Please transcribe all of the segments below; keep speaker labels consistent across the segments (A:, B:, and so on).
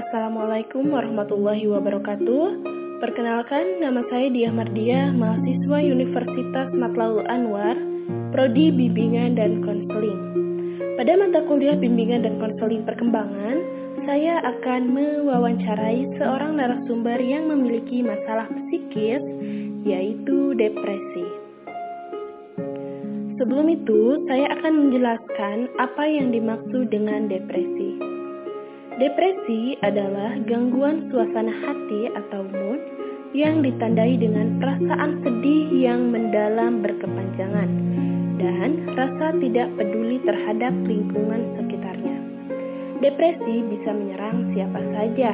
A: Assalamualaikum warahmatullahi wabarakatuh. Perkenalkan, nama saya Diah Mardia, mahasiswa Universitas Matlaul Anwar, Prodi Bimbingan dan Konseling. Pada mata kuliah Bimbingan dan Konseling Perkembangan, saya akan mewawancarai seorang narasumber yang memiliki masalah psikis, yaitu depresi. Sebelum itu, saya akan menjelaskan apa yang dimaksud dengan depresi. Depresi adalah gangguan suasana hati atau mood yang ditandai dengan perasaan sedih yang mendalam berkepanjangan dan rasa tidak peduli terhadap lingkungan sekitarnya. Depresi bisa menyerang siapa saja,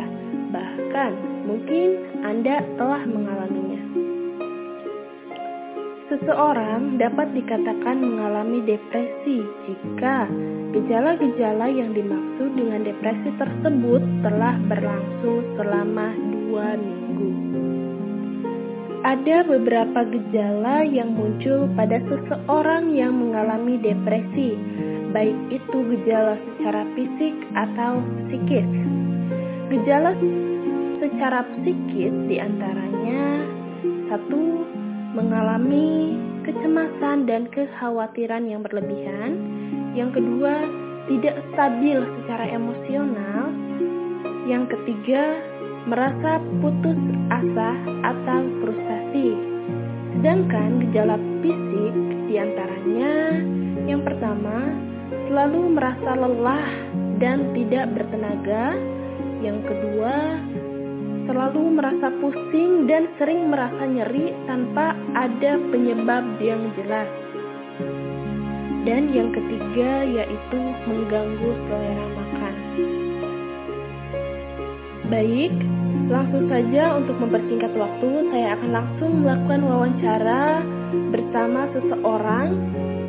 A: bahkan mungkin Anda telah mengalaminya. Seseorang dapat dikatakan mengalami depresi jika Gejala-gejala yang dimaksud dengan depresi tersebut telah berlangsung selama dua minggu. Ada beberapa gejala yang muncul pada seseorang yang mengalami depresi, baik itu gejala secara fisik atau psikis. Gejala secara psikis di antaranya satu mengalami kecemasan dan kekhawatiran yang berlebihan, yang kedua, tidak stabil secara emosional. Yang ketiga, merasa putus asa atau frustasi. Sedangkan gejala fisik di antaranya yang pertama, selalu merasa lelah dan tidak bertenaga. Yang kedua, selalu merasa pusing dan sering merasa nyeri tanpa ada penyebab yang jelas. Dan yang ketiga yaitu mengganggu selera makan. Baik, langsung saja untuk mempersingkat waktu, saya akan langsung melakukan wawancara bersama seseorang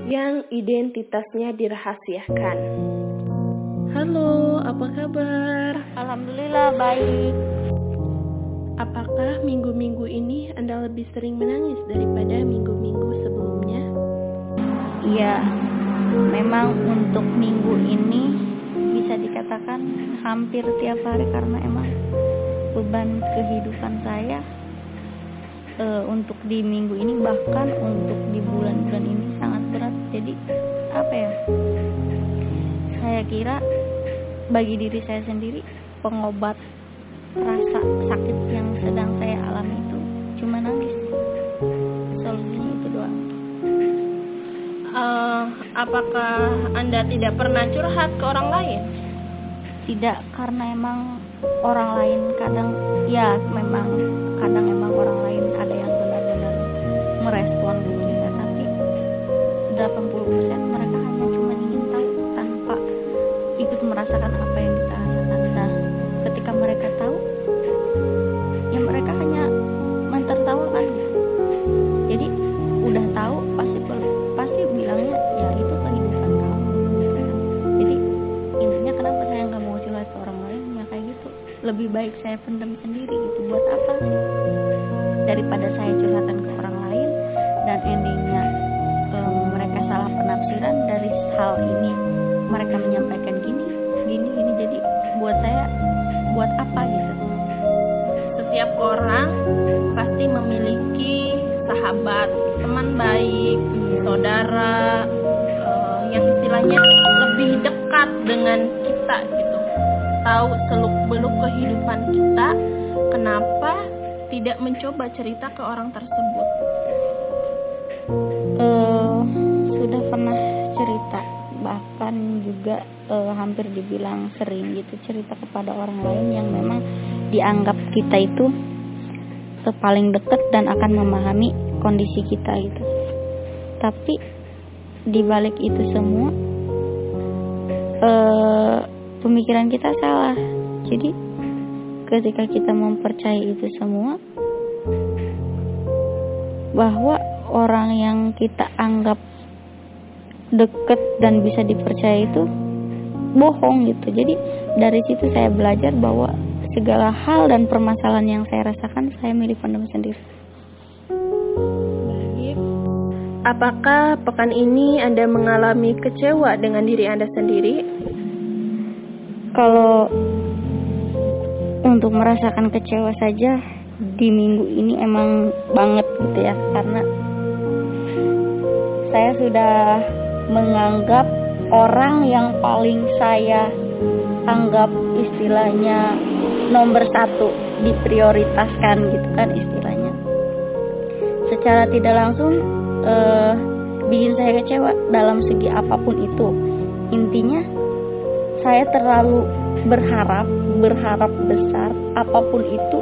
A: yang identitasnya dirahasiakan. Halo, apa kabar?
B: Alhamdulillah baik.
A: Apakah minggu-minggu ini Anda lebih sering menangis daripada minggu-minggu sebelumnya?
B: Iya, memang untuk minggu ini bisa dikatakan hampir tiap hari karena emang beban kehidupan saya e, untuk di minggu ini bahkan untuk di bulan-bulan ini sangat berat. Jadi apa ya? Saya kira bagi diri saya sendiri pengobat rasa sakit yang sedang saya alami itu cuma nangis. Solusinya itu doang
A: uh, apakah Anda tidak pernah curhat ke orang lain?
B: Tidak, karena emang orang lain kadang ya memang kadang emang orang lain ada yang benar-benar merespon kita tapi 80% mereka lebih baik saya pendam sendiri gitu. Buat apa? Daripada saya curhatan ke orang lain dan endingnya um, mereka salah penafsiran dari hal ini mereka menyampaikan gini gini gini. Jadi buat saya buat apa gitu?
A: Setiap orang pasti memiliki sahabat teman baik saudara uh, yang istilahnya lebih dekat dengan kita gitu. Tahu seluk kehidupan kita kenapa tidak mencoba cerita ke orang tersebut?
B: Uh, sudah pernah cerita bahkan juga uh, hampir dibilang sering gitu cerita kepada orang lain yang memang dianggap kita itu paling dekat dan akan memahami kondisi kita gitu. Tapi di balik itu semua uh, pemikiran kita salah. Jadi ketika kita mempercayai itu semua bahwa orang yang kita anggap deket dan bisa dipercaya itu bohong gitu. Jadi dari situ saya belajar bahwa segala hal dan permasalahan yang saya rasakan saya milih pendam sendiri.
A: Apakah pekan ini Anda mengalami kecewa dengan diri Anda sendiri?
B: Kalau untuk merasakan kecewa saja di minggu ini emang banget gitu ya karena saya sudah menganggap orang yang paling saya anggap istilahnya nomor satu diprioritaskan gitu kan istilahnya. Secara tidak langsung eh, bikin saya kecewa dalam segi apa pun itu. Intinya saya terlalu berharap berharap besar apa pun itu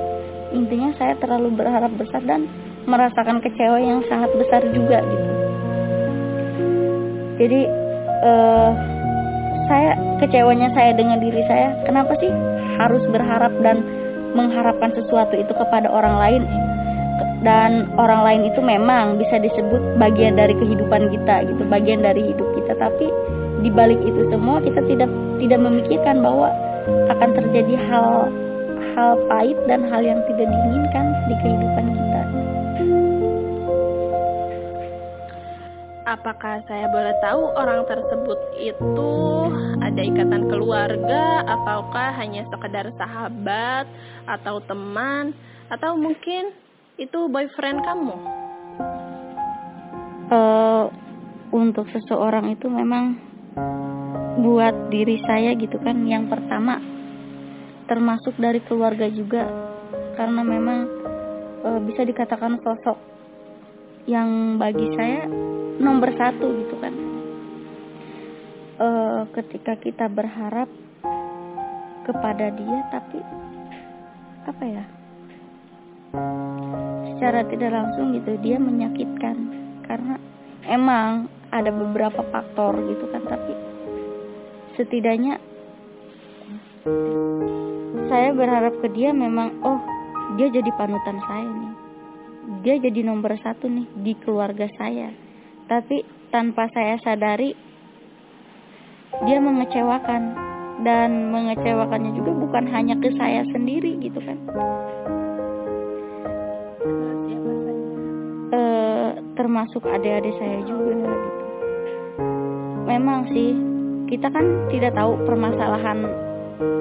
B: intinya saya terlalu berharap besar dan merasakan kecewa yang sangat besar juga gitu. Jadi eh, saya kecewanya saya dengan diri saya kenapa sih harus berharap dan mengharapkan sesuatu itu kepada orang lain? Dan orang lain itu memang bisa disebut bagian dari kehidupan kita gitu bagian dari hidup kita. Tapi di balik itu semua kita tidak tidak memikirkan bahwa akan terjadi hal hal pahit dan hal yang tidak diinginkan di kehidupan kita.
A: Apakah saya boleh tahu orang tersebut itu ada ikatan keluarga ataukah hanya sekedar sahabat atau teman atau mungkin itu boyfriend kamu?
B: Uh, untuk seseorang itu memang buat diri saya gitu kan yang pertama termasuk dari keluarga juga. Karena memang e, bisa dikatakan sosok yang bagi saya nomor satu gitu kan. E, ketika kita berharap kepada dia tapi apa ya secara tidak langsung gitu dia menyakitkan. Karena emang ada beberapa faktor gitu kan tapi setidaknya saya berharap ke dia memang oh dia jadi panutan saya nih. Dia jadi nomor satu nih di keluarga saya. Tapi tanpa saya sadari dia mengecewakan. Dan mengecewakannya juga bukan hanya ke saya sendiri gitu kan. E, termasuk adik-adik saya juga gitu. Memang sih kita kan tidak tahu permasalahan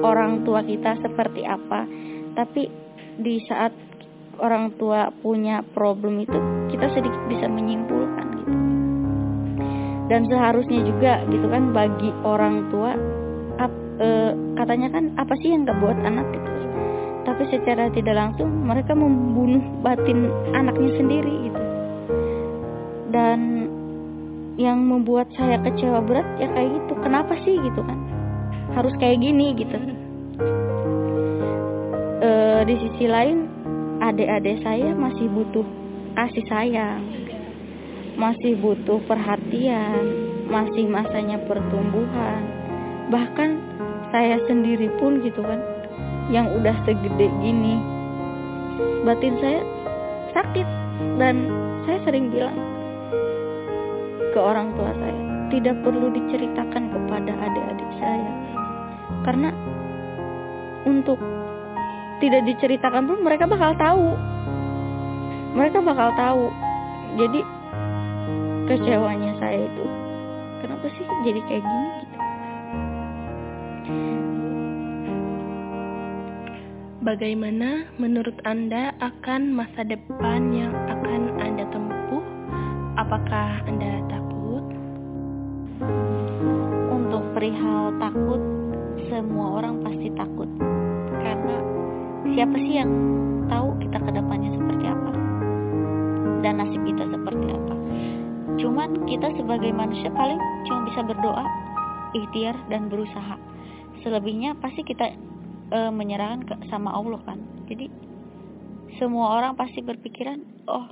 B: orang tua kita seperti apa. Tapi di saat orang tua punya problem itu kita sedikit bisa menyimpulkan gitu. Dan seharusnya juga gitu kan bagi orang tua ap, e, katanya kan apa sih yang gak buat anak? gitu. Tapi secara tidak langsung mereka membunuh batin anaknya sendiri gitu. Dan yang membuat saya kecewa berat ya kayak gitu. Kenapa sih gitu kan? Harus kayak gini gitu. E, di sisi lain adik-adik saya masih butuh kasih sayang masih butuh perhatian masih masanya pertumbuhan. Bahkan saya sendiri pun gitu kan yang udah segede gini batin saya sakit. Dan saya sering bilang ke orang tua saya tidak perlu diceritakan kepada adik-adik saya. Karena untuk tidak diceritakan pun mereka bakal tahu. Mereka bakal tahu. Jadi kecewanya saya itu kenapa sih jadi kayak gini gitu?
A: Bagaimana menurut Anda akan masa depan yang akan Anda tempuh? Apakah Anda
B: perihal takut, semua orang pasti takut. Karena siapa sih yang tahu kita ke depannya seperti apa? Dan nasib kita seperti apa? Cuman kita sebagai manusia paling cuma bisa berdoa, ikhtiar, dan berusaha. Selebihnya pasti kita e, menyerahkan ke, sama Allah kan. Jadi semua orang pasti berpikiran, oh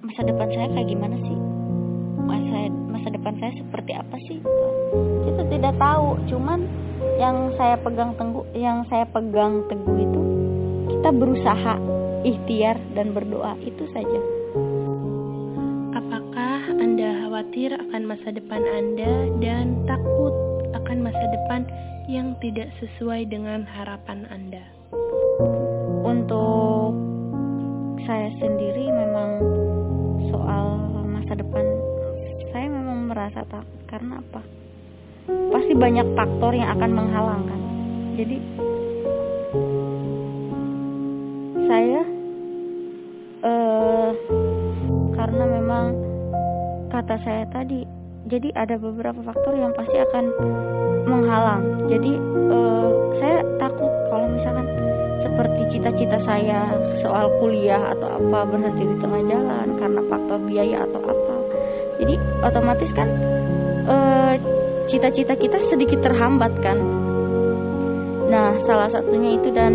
B: masa depan saya kayak gimana sih? masa masa depan saya seperti apa sih? Kita tidak tahu. Cuman yang saya pegang teguh yang saya pegang teguh itu kita berusaha ikhtiar dan berdoa. Itu saja.
A: Apakah anda khawatir akan masa depan anda dan takut akan masa depan yang tidak sesuai dengan harapan anda?
B: Untuk saya sendiri memang merasa takut karena apa? Pasti banyak faktor yang akan menghalangkan. Jadi saya uh, karena memang kata saya tadi jadi ada beberapa faktor yang pasti akan menghalang. Jadi uh, saya takut kalau misalkan seperti cita-cita saya soal kuliah atau apa berhenti di tengah jalan karena faktor biaya atau apa jadi otomatis kan uh, cita-cita kita sedikit terhambat kan. Nah salah satunya itu dan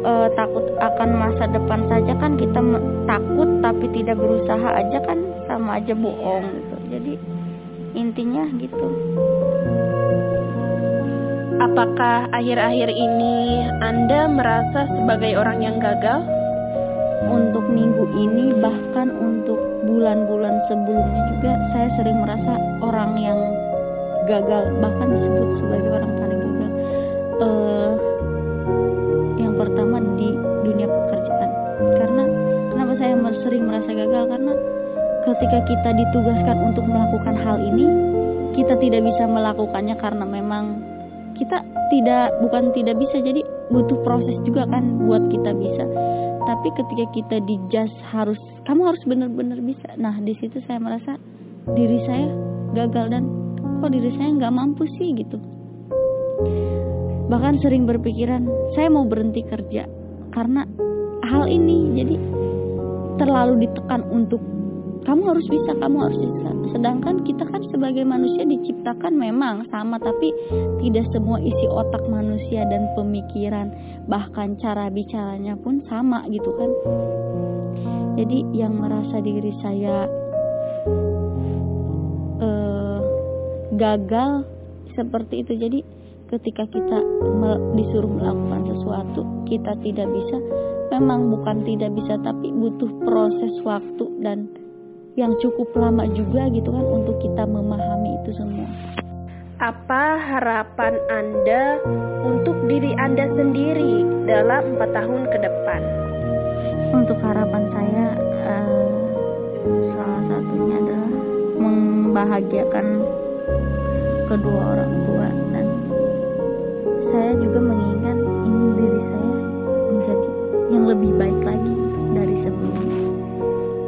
B: uh, takut akan masa depan saja kan kita takut tapi tidak berusaha aja kan sama aja bohong gitu. Jadi intinya gitu.
A: Apakah akhir-akhir ini Anda merasa sebagai orang yang gagal?
B: Untuk minggu ini bahkan untuk bulan-bulan sebelumnya juga saya sering merasa orang yang gagal bahkan disebut sebagai orang paling gagal uh, yang pertama di dunia pekerjaan. Karena kenapa saya sering merasa gagal? Karena ketika kita ditugaskan untuk melakukan hal ini kita tidak bisa melakukannya karena memang kita tidak bukan tidak bisa jadi butuh proses juga kan buat kita bisa. Tapi ketika kita di harus kamu harus benar-benar bisa nah di situ saya merasa diri saya gagal dan kok diri saya nggak mampu sih gitu bahkan sering berpikiran saya mau berhenti kerja karena hal ini jadi terlalu ditekan untuk kamu harus bisa, kamu harus bisa. Sedangkan kita kan sebagai manusia diciptakan memang sama, tapi tidak semua isi otak manusia dan pemikiran, bahkan cara bicaranya pun sama gitu kan. Jadi yang merasa diri saya uh, gagal seperti itu. Jadi ketika kita disuruh melakukan sesuatu, kita tidak bisa. Memang bukan tidak bisa, tapi butuh proses waktu dan yang cukup lama juga gitu kan untuk kita memahami itu semua.
A: Apa harapan Anda untuk diri Anda sendiri dalam empat tahun ke depan?
B: Untuk harapan membahagiakan kedua orang tua dan saya juga menginginkan ingin diri saya menjadi yang lebih baik lagi dari sebelumnya.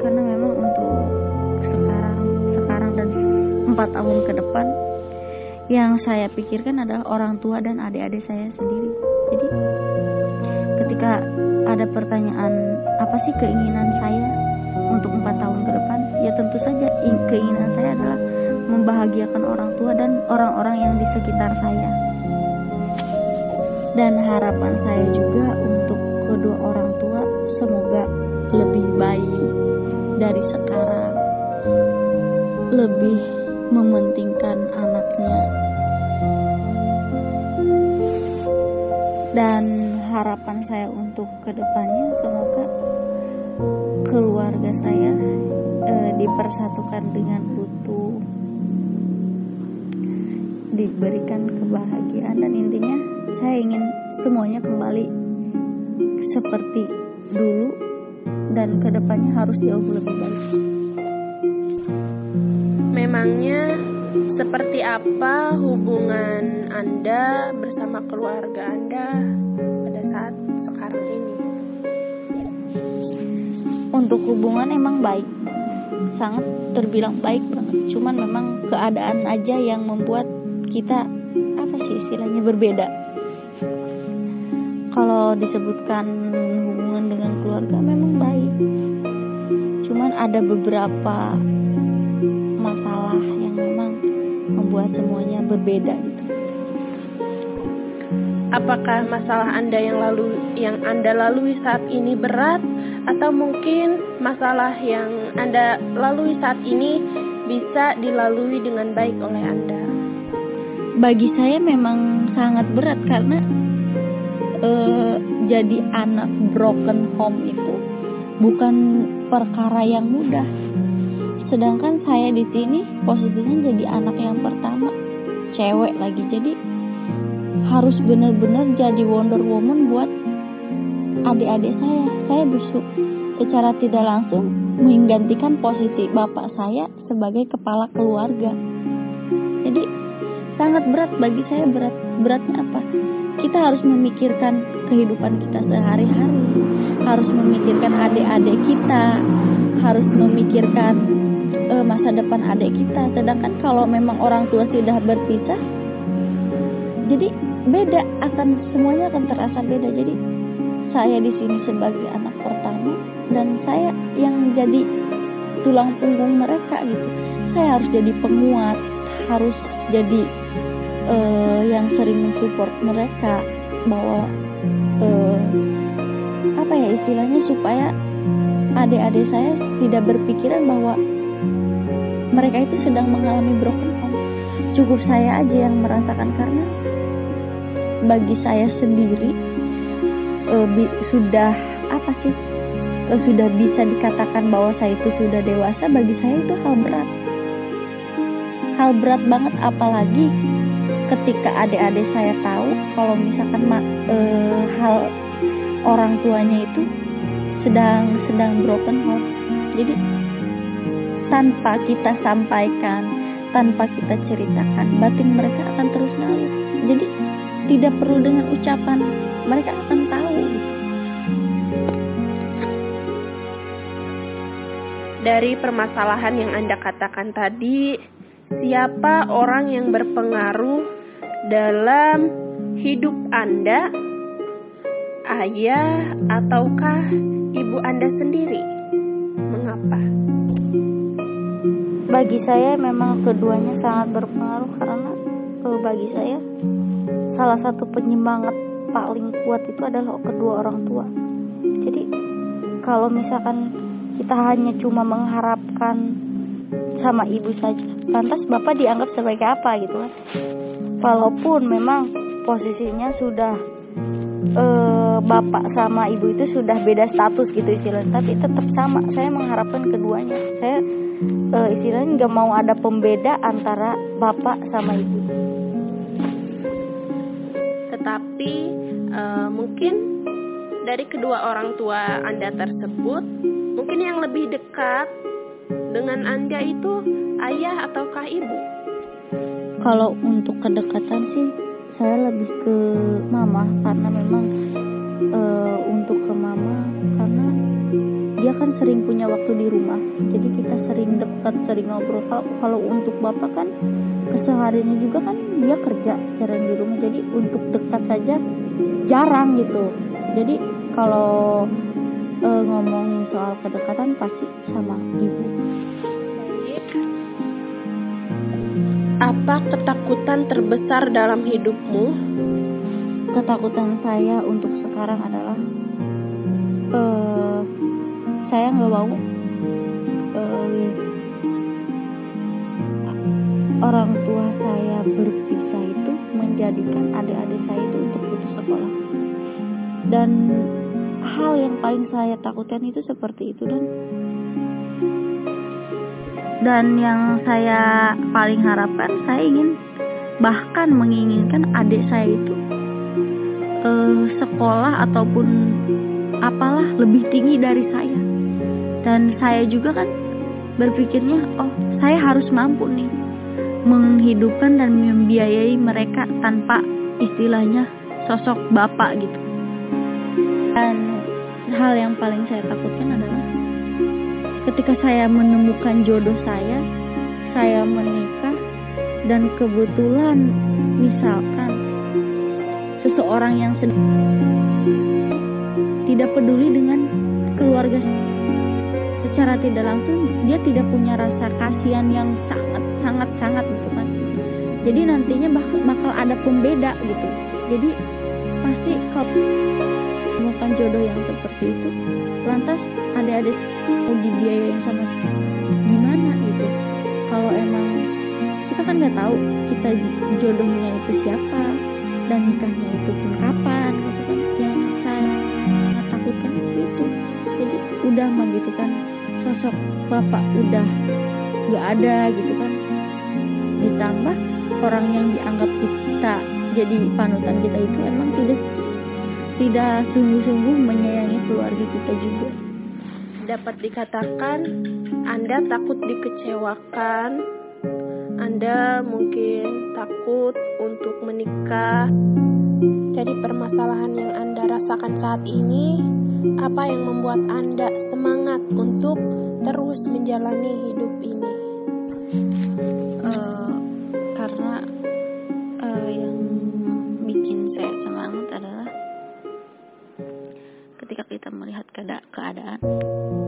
B: Karena memang untuk sekarang sekarang dan empat tahun ke depan yang saya pikirkan adalah orang tua dan adik-adik saya sendiri. Jadi ketika ada pertanyaan apa sih keinginan saya ya tentu saja. Keinginan saya adalah membahagiakan orang tua dan orang-orang yang di sekitar saya. Dan harapan saya juga untuk kedua orang tua semoga lebih baik dari sekarang. Lebih mementingkan anaknya. Dan harapan saya untuk ke depannya semoga keluarga saya dipersatukan dengan utuh diberikan kebahagiaan dan intinya saya ingin semuanya kembali seperti dulu dan ke depannya harus jauh lebih baik.
A: Memangnya seperti apa hubungan Anda bersama keluarga Anda pada saat sekarang ini?
B: Untuk hubungan emang baik, sangat terbilang baik banget. Cuman memang keadaan aja yang membuat kita apa sih istilahnya berbeda. Kalau disebutkan hubungan dengan keluarga memang baik. Cuman ada beberapa masalah yang memang membuat semuanya berbeda gitu.
A: Apakah masalah Anda yang lalu yang Anda lalui saat ini berat atau mungkin masalah yang Anda lalui saat ini bisa dilalui dengan baik oleh Anda?
B: Bagi saya memang sangat berat karena uh, jadi anak broken home itu bukan perkara yang mudah sedangkan saya di sini posisinya jadi anak yang pertama cewek lagi jadi harus benar-benar jadi Wonder Woman buat adik-adik saya. Saya besok secara tidak langsung menggantikan posisi bapak saya sebagai kepala keluarga. Jadi sangat berat bagi saya. Berat beratnya apa? Kita harus memikirkan kehidupan kita sehari-hari. Harus memikirkan adik-adik kita. Harus memikirkan uh, masa depan adik kita. Sedangkan kalau memang orang tua sudah berpisah jadi beda akan semuanya akan terasa beda. Jadi saya di sini sebagai anak pertama dan saya yang jadi tulang punggung mereka gitu. Saya harus jadi penguat harus jadi uh, yang sering mensupport mereka bahwa uh, apa ya istilahnya supaya adik-adik saya tidak berpikiran bahwa mereka itu sedang mengalami broken home cukup saya aja yang merasakan karena bagi saya sendiri uh, bi sudah apa sih? Uh, sudah bisa dikatakan bahwa saya itu sudah dewasa bagi saya itu hal berat. Hal berat banget apalagi ketika adik-adik saya tahu kalau misalkan uh, hal orang tuanya itu sedang sedang broken home jadi tanpa kita sampaikan tanpa kita ceritakan batin mereka akan terus ngalir jadi tidak perlu dengan ucapan. Mereka akan tahu.
A: Dari permasalahan yang Anda katakan tadi siapa orang yang berpengaruh dalam hidup Anda? Ayah ataukah ibu Anda sendiri? Mengapa?
B: Bagi saya memang keduanya sangat berpengaruh karena uh, bagi saya salah satu penyemangat paling kuat itu adalah kedua orang tua. Jadi kalau misalkan kita hanya cuma mengharapkan sama ibu saja lantas bapak dianggap sebagai apa gitu kan? Walaupun memang posisinya sudah uh, bapak sama ibu itu sudah beda status gitu istilahnya tapi tetap sama. Saya mengharapkan keduanya. Saya uh, istilahnya nggak mau ada pembeda antara bapak sama ibu.
A: Tetapi uh, mungkin dari kedua orang tua Anda tersebut, mungkin yang lebih dekat dengan Anda itu ayah ataukah ibu?
B: Kalau untuk kedekatan sih saya lebih ke mama. Karena memang uh, untuk ke mama karena dia kan sering punya waktu di rumah. Jadi kita sering dekat sering ngobrol. Kalau untuk bapak kan kesehariannya juga kan dia kerja sering di rumah. Jadi untuk dekat saja jarang gitu. Jadi kalau e, ngomongin soal kedekatan pasti sama ibu.
A: Apa ketakutan terbesar dalam hidupmu?
B: Ketakutan saya untuk sekarang adalah uh, saya nggak mau uh, orang tua saya berpisah menjadikan adik-adik saya itu untuk putus sekolah. Dan hal yang paling saya takutkan itu seperti itu dan. Dan yang saya paling harapkan saya ingin bahkan menginginkan adik saya itu uh, sekolah ataupun apalah lebih tinggi dari saya. Dan saya juga kan berpikirnya oh saya harus mampu nih menghidupkan dan membiayai mereka tanpa istilahnya sosok bapak gitu. Dan hal yang paling saya takutkan adalah ketika saya menemukan jodoh saya saya menikah dan kebetulan misalkan seseorang yang tidak peduli dengan keluarga secara tidak langsung dia tidak punya rasa kasihan yang sangat sangat jadi nantinya bakal, bakal ada pembeda gitu. Jadi pasti kalau bukan jodoh yang seperti itu lantas adik-adik mau dibiayain sama gimana gitu? Kalau emang kita kan nggak tahu kita jodohnya itu siapa dan nikahnya itu pun kapan gitu kan. Yang saya takutkan itu itu. Jadi udah mah gitu kan sosok bapak udah gak ada gitu kan. Ditambah orang yang dianggap kita jadi panutan kita itu emang tidak tidak sungguh-sungguh menyayangi keluarga kita juga
A: dapat dikatakan Anda takut dikecewakan Anda mungkin takut untuk menikah. Dari permasalahan yang Anda rasakan saat ini, apa yang membuat Anda semangat untuk terus menjalani hidup ini?
B: uh, ketika kita melihat keadaan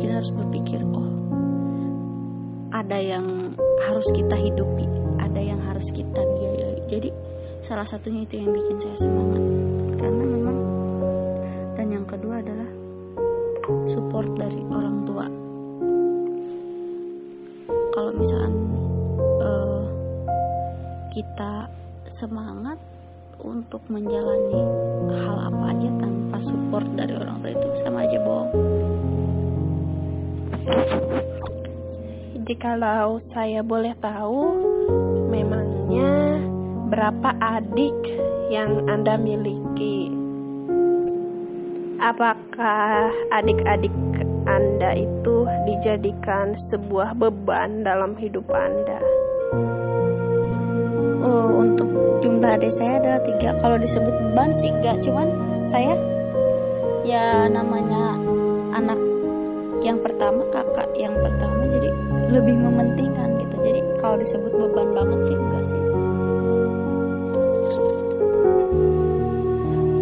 B: kita harus berpikir oh ada yang harus kita hidupi ada yang harus kita biayai. Jadi salah satunya itu yang bikin saya semangat. Karena memang dan yang kedua adalah support dari orang tua. Kalau misalkan uh, kita semangat untuk menjalani hal apa aja tanpa support dari orang tua itu sama aja bohong
A: Jikalau saya boleh tahu, memangnya berapa adik yang Anda miliki? Apakah adik-adik Anda itu dijadikan sebuah beban dalam hidup Anda?
B: Oh, untuk jumlah adik saya ada tiga. Kalau disebut beban sih enggak, cuman saya ya namanya anak yang pertama kakak yang pertama. Jadi lebih mementingkan gitu. Jadi kalau disebut beban banget sih enggak sih.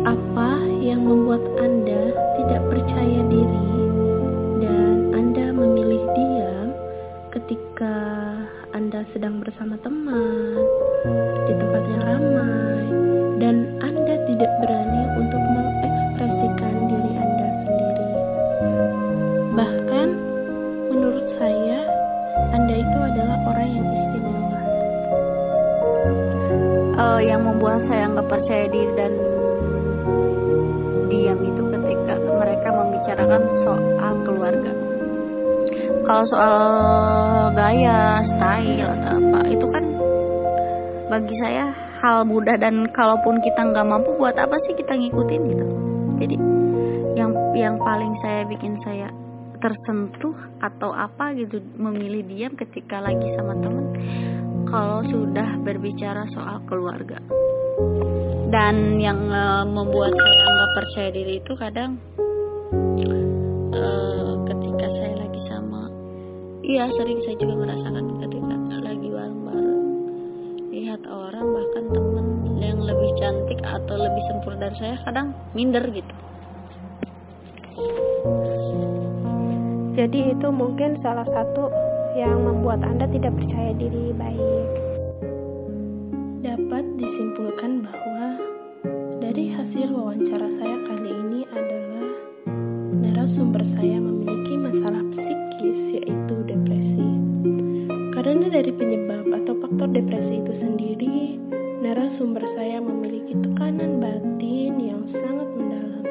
A: Apa yang membuat anda tidak percaya diri anda sedang bersama teman di tempat yang ramai dan anda tidak berani untuk mengekspresikan diri anda sendiri bahkan menurut saya anda itu adalah orang yang istimewa.
B: Uh, yang membuat saya nggak percaya diri dan diam itu ketika mereka membicarakan soal. Kalau soal gaya, style atau apa itu kan bagi saya hal mudah dan kalaupun kita nggak mampu buat apa sih kita ngikutin gitu. Jadi yang yang paling saya bikin saya tersentuh atau apa gitu memilih diam ketika lagi sama temen kalau sudah berbicara soal keluarga dan yang uh, membuat saya nggak percaya diri itu kadang uh, iya sering saya juga merasakan ketika lagi bareng-bareng lihat orang bahkan temen yang lebih cantik atau lebih sempurna dari saya kadang minder gitu
A: jadi itu mungkin salah satu yang membuat Anda tidak percaya diri baik. Dapat disimpulkan bahwa dari hasil wawancara saya depresi itu sendiri, narasumber saya memiliki tekanan batin yang sangat mendalam.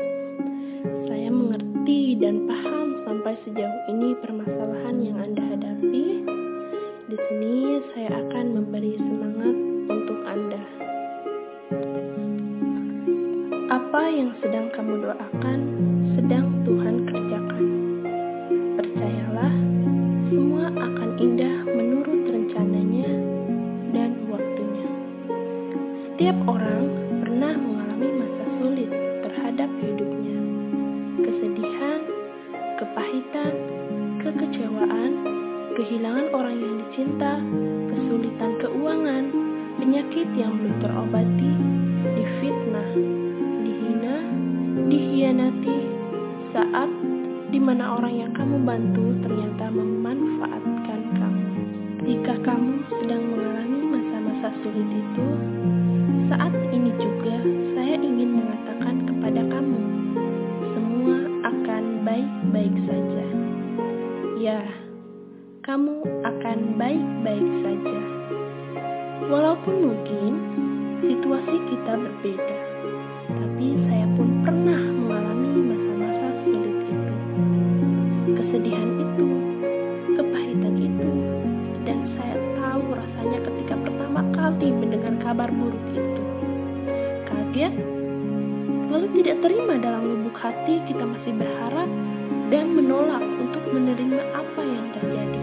A: Saya mengerti dan paham sampai sejauh ini permasalahan yang Anda hadapi. Di sini saya akan memberi semangat orang yang kamu bantu ternyata kali mendengar kabar buruk itu. Kaget, lalu tidak terima dalam lubuk hati kita masih berharap dan menolak untuk menerima apa yang terjadi.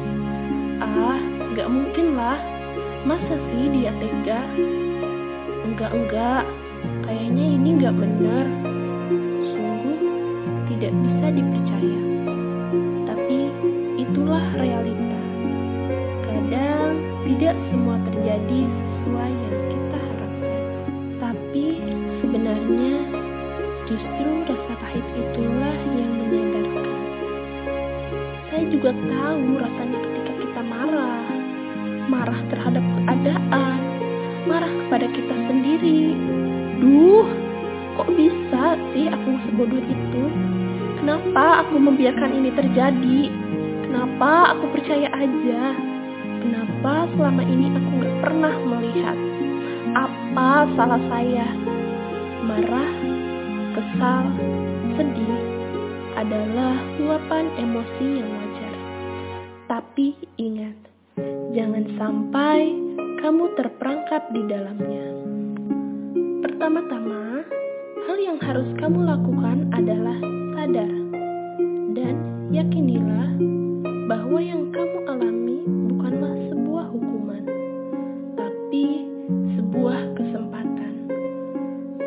A: Ah, gak mungkin lah. Masa sih dia tega? Enggak-enggak, kayaknya ini enggak benar. Sungguh tidak bisa dipercaya. Tapi itulah realita. Kadang tidak semua terjadi sesuai yang kita harapkan. Tapi sebenarnya justru rasa pahit itulah yang menyadarkan. Saya juga tahu rasanya ketika kita marah. Marah terhadap keadaan, marah kepada kita sendiri. Duh, kok bisa sih aku sebodoh itu? Kenapa aku membiarkan ini terjadi? Kenapa aku percaya aja? Kenapa selama ini aku gak pernah melihat? Apa salah saya? Marah, kesal, sedih adalah luapan emosi yang wajar. Tapi ingat, jangan sampai kamu terperangkap di dalamnya. Pertama-tama, hal yang harus kamu lakukan adalah sadar dan yakinilah bahwa yang kamu alami bukanlah sebuah hukuman, tapi sebuah kesempatan.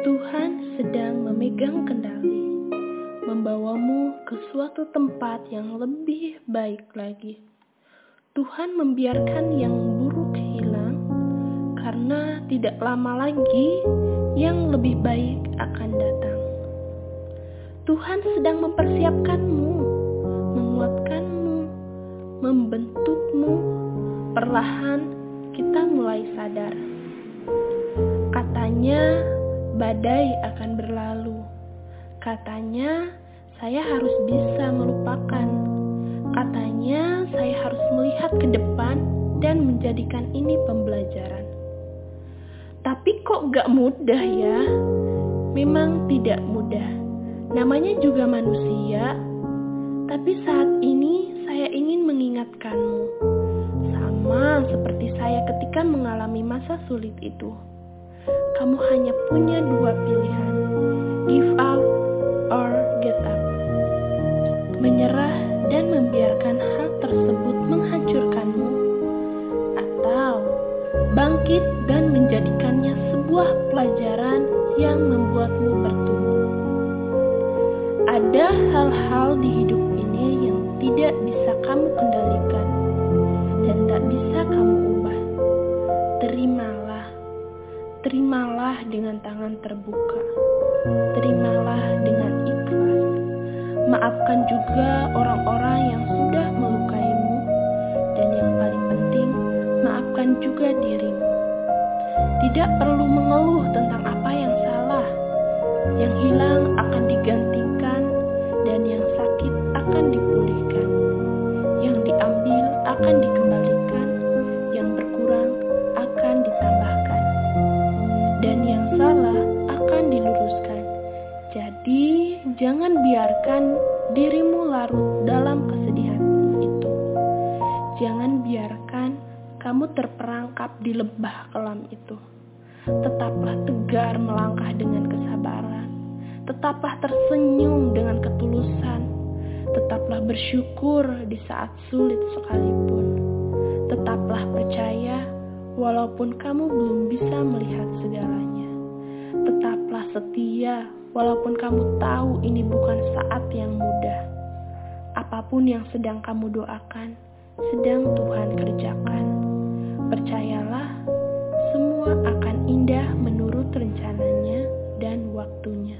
A: Tuhan sedang memegang kendali, membawamu ke suatu tempat yang lebih baik lagi. Tuhan membiarkan yang buruk hilang karena tidak lama lagi yang lebih baik akan datang. Tuhan sedang mempersiapkanmu, menguatkanmu, membentukmu. Perlahan kita mulai sadar. Katanya badai akan berlalu. Katanya saya harus bisa melupakan. Katanya saya harus melihat ke depan dan menjadikan ini pembelajaran. Tapi kok gak mudah ya? Memang tidak mudah. Namanya juga manusia. Tapi saat ini mengingatkanmu. Sama seperti saya ketika mengalami masa sulit itu. Kamu hanya punya dua pilihan. Give up or get up. Menyerah dan membiarkan hal tersebut menghancurkanmu. Atau bangkit dan menjadikannya sebuah pelajaran yang membuatmu bertumbuh. Ada hal-hal di hidup dengan tangan terbuka, terimalah dengan ikhlas. Maafkan juga orang-orang yang sudah melukaimu, dan yang paling penting, maafkan juga dirimu. Tidak perlu mengeluh tentang apa yang salah, yang hilang larut dalam kesedihan itu. Jangan biarkan kamu terperangkap di lebah kelam itu. Tetaplah tegar melangkah dengan kesabaran. Tetaplah tersenyum dengan ketulusan. Tetaplah bersyukur di saat sulit sekalipun. Tetaplah percaya walaupun kamu belum bisa melihat segalanya. Tetaplah setia walaupun kamu tahu ini bukan saat yang mudah. Apa pun yang sedang kamu doakan, sedang Tuhan kerjakan. Percayalah, semua akan indah menurut rencananya dan waktunya.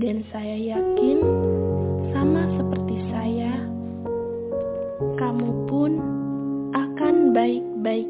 A: Dan saya yakin, sama seperti saya, kamu pun akan baik-baik.